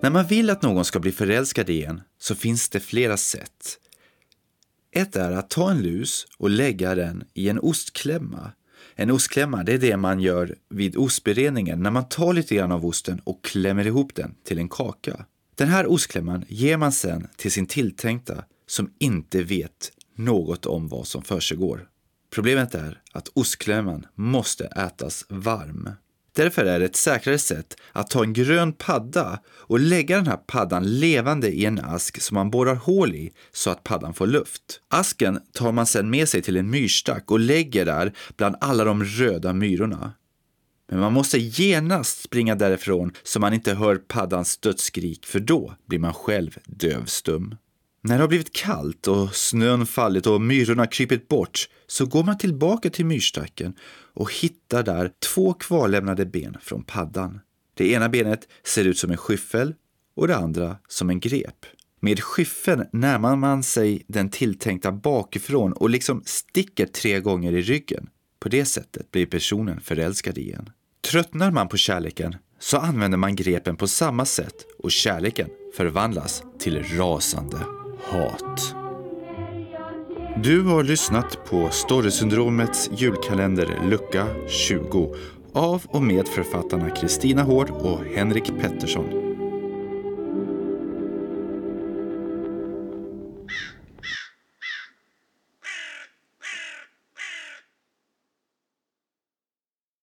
När man vill att någon ska bli förälskad igen så finns det flera sätt. Ett är att ta en lus och lägga den i en ostklämma. En ostklämma det är det man gör vid ostberedningen när man tar lite grann av osten och klämmer ihop den till en kaka. Den här ostklämman ger man sen till sin tilltänkta som inte vet något om vad som försiggår. Problemet är att ostklämman måste ätas varm. Därför är det ett säkrare sätt att ta en grön padda och lägga den här paddan levande i en ask som man borrar hål i så att paddan får luft. Asken tar man sedan med sig till en myrstack och lägger där bland alla de röda myrorna. Men man måste genast springa därifrån så man inte hör paddans dödsskrik för då blir man själv dövstum. När det har blivit kallt och snön fallit och myrorna krypit bort så går man tillbaka till myrstacken och hittar där två kvarlämnade ben från paddan. Det ena benet ser ut som en skyffel och det andra som en grep. Med skyffeln närmar man sig den tilltänkta bakifrån och liksom sticker tre gånger i ryggen. På det sättet blir personen förälskad igen. Tröttnar man på kärleken så använder man grepen på samma sätt och kärleken förvandlas till rasande hat. Du har lyssnat på Storysyndromets julkalender lucka 20 av och med författarna Kristina Hård och Henrik Pettersson.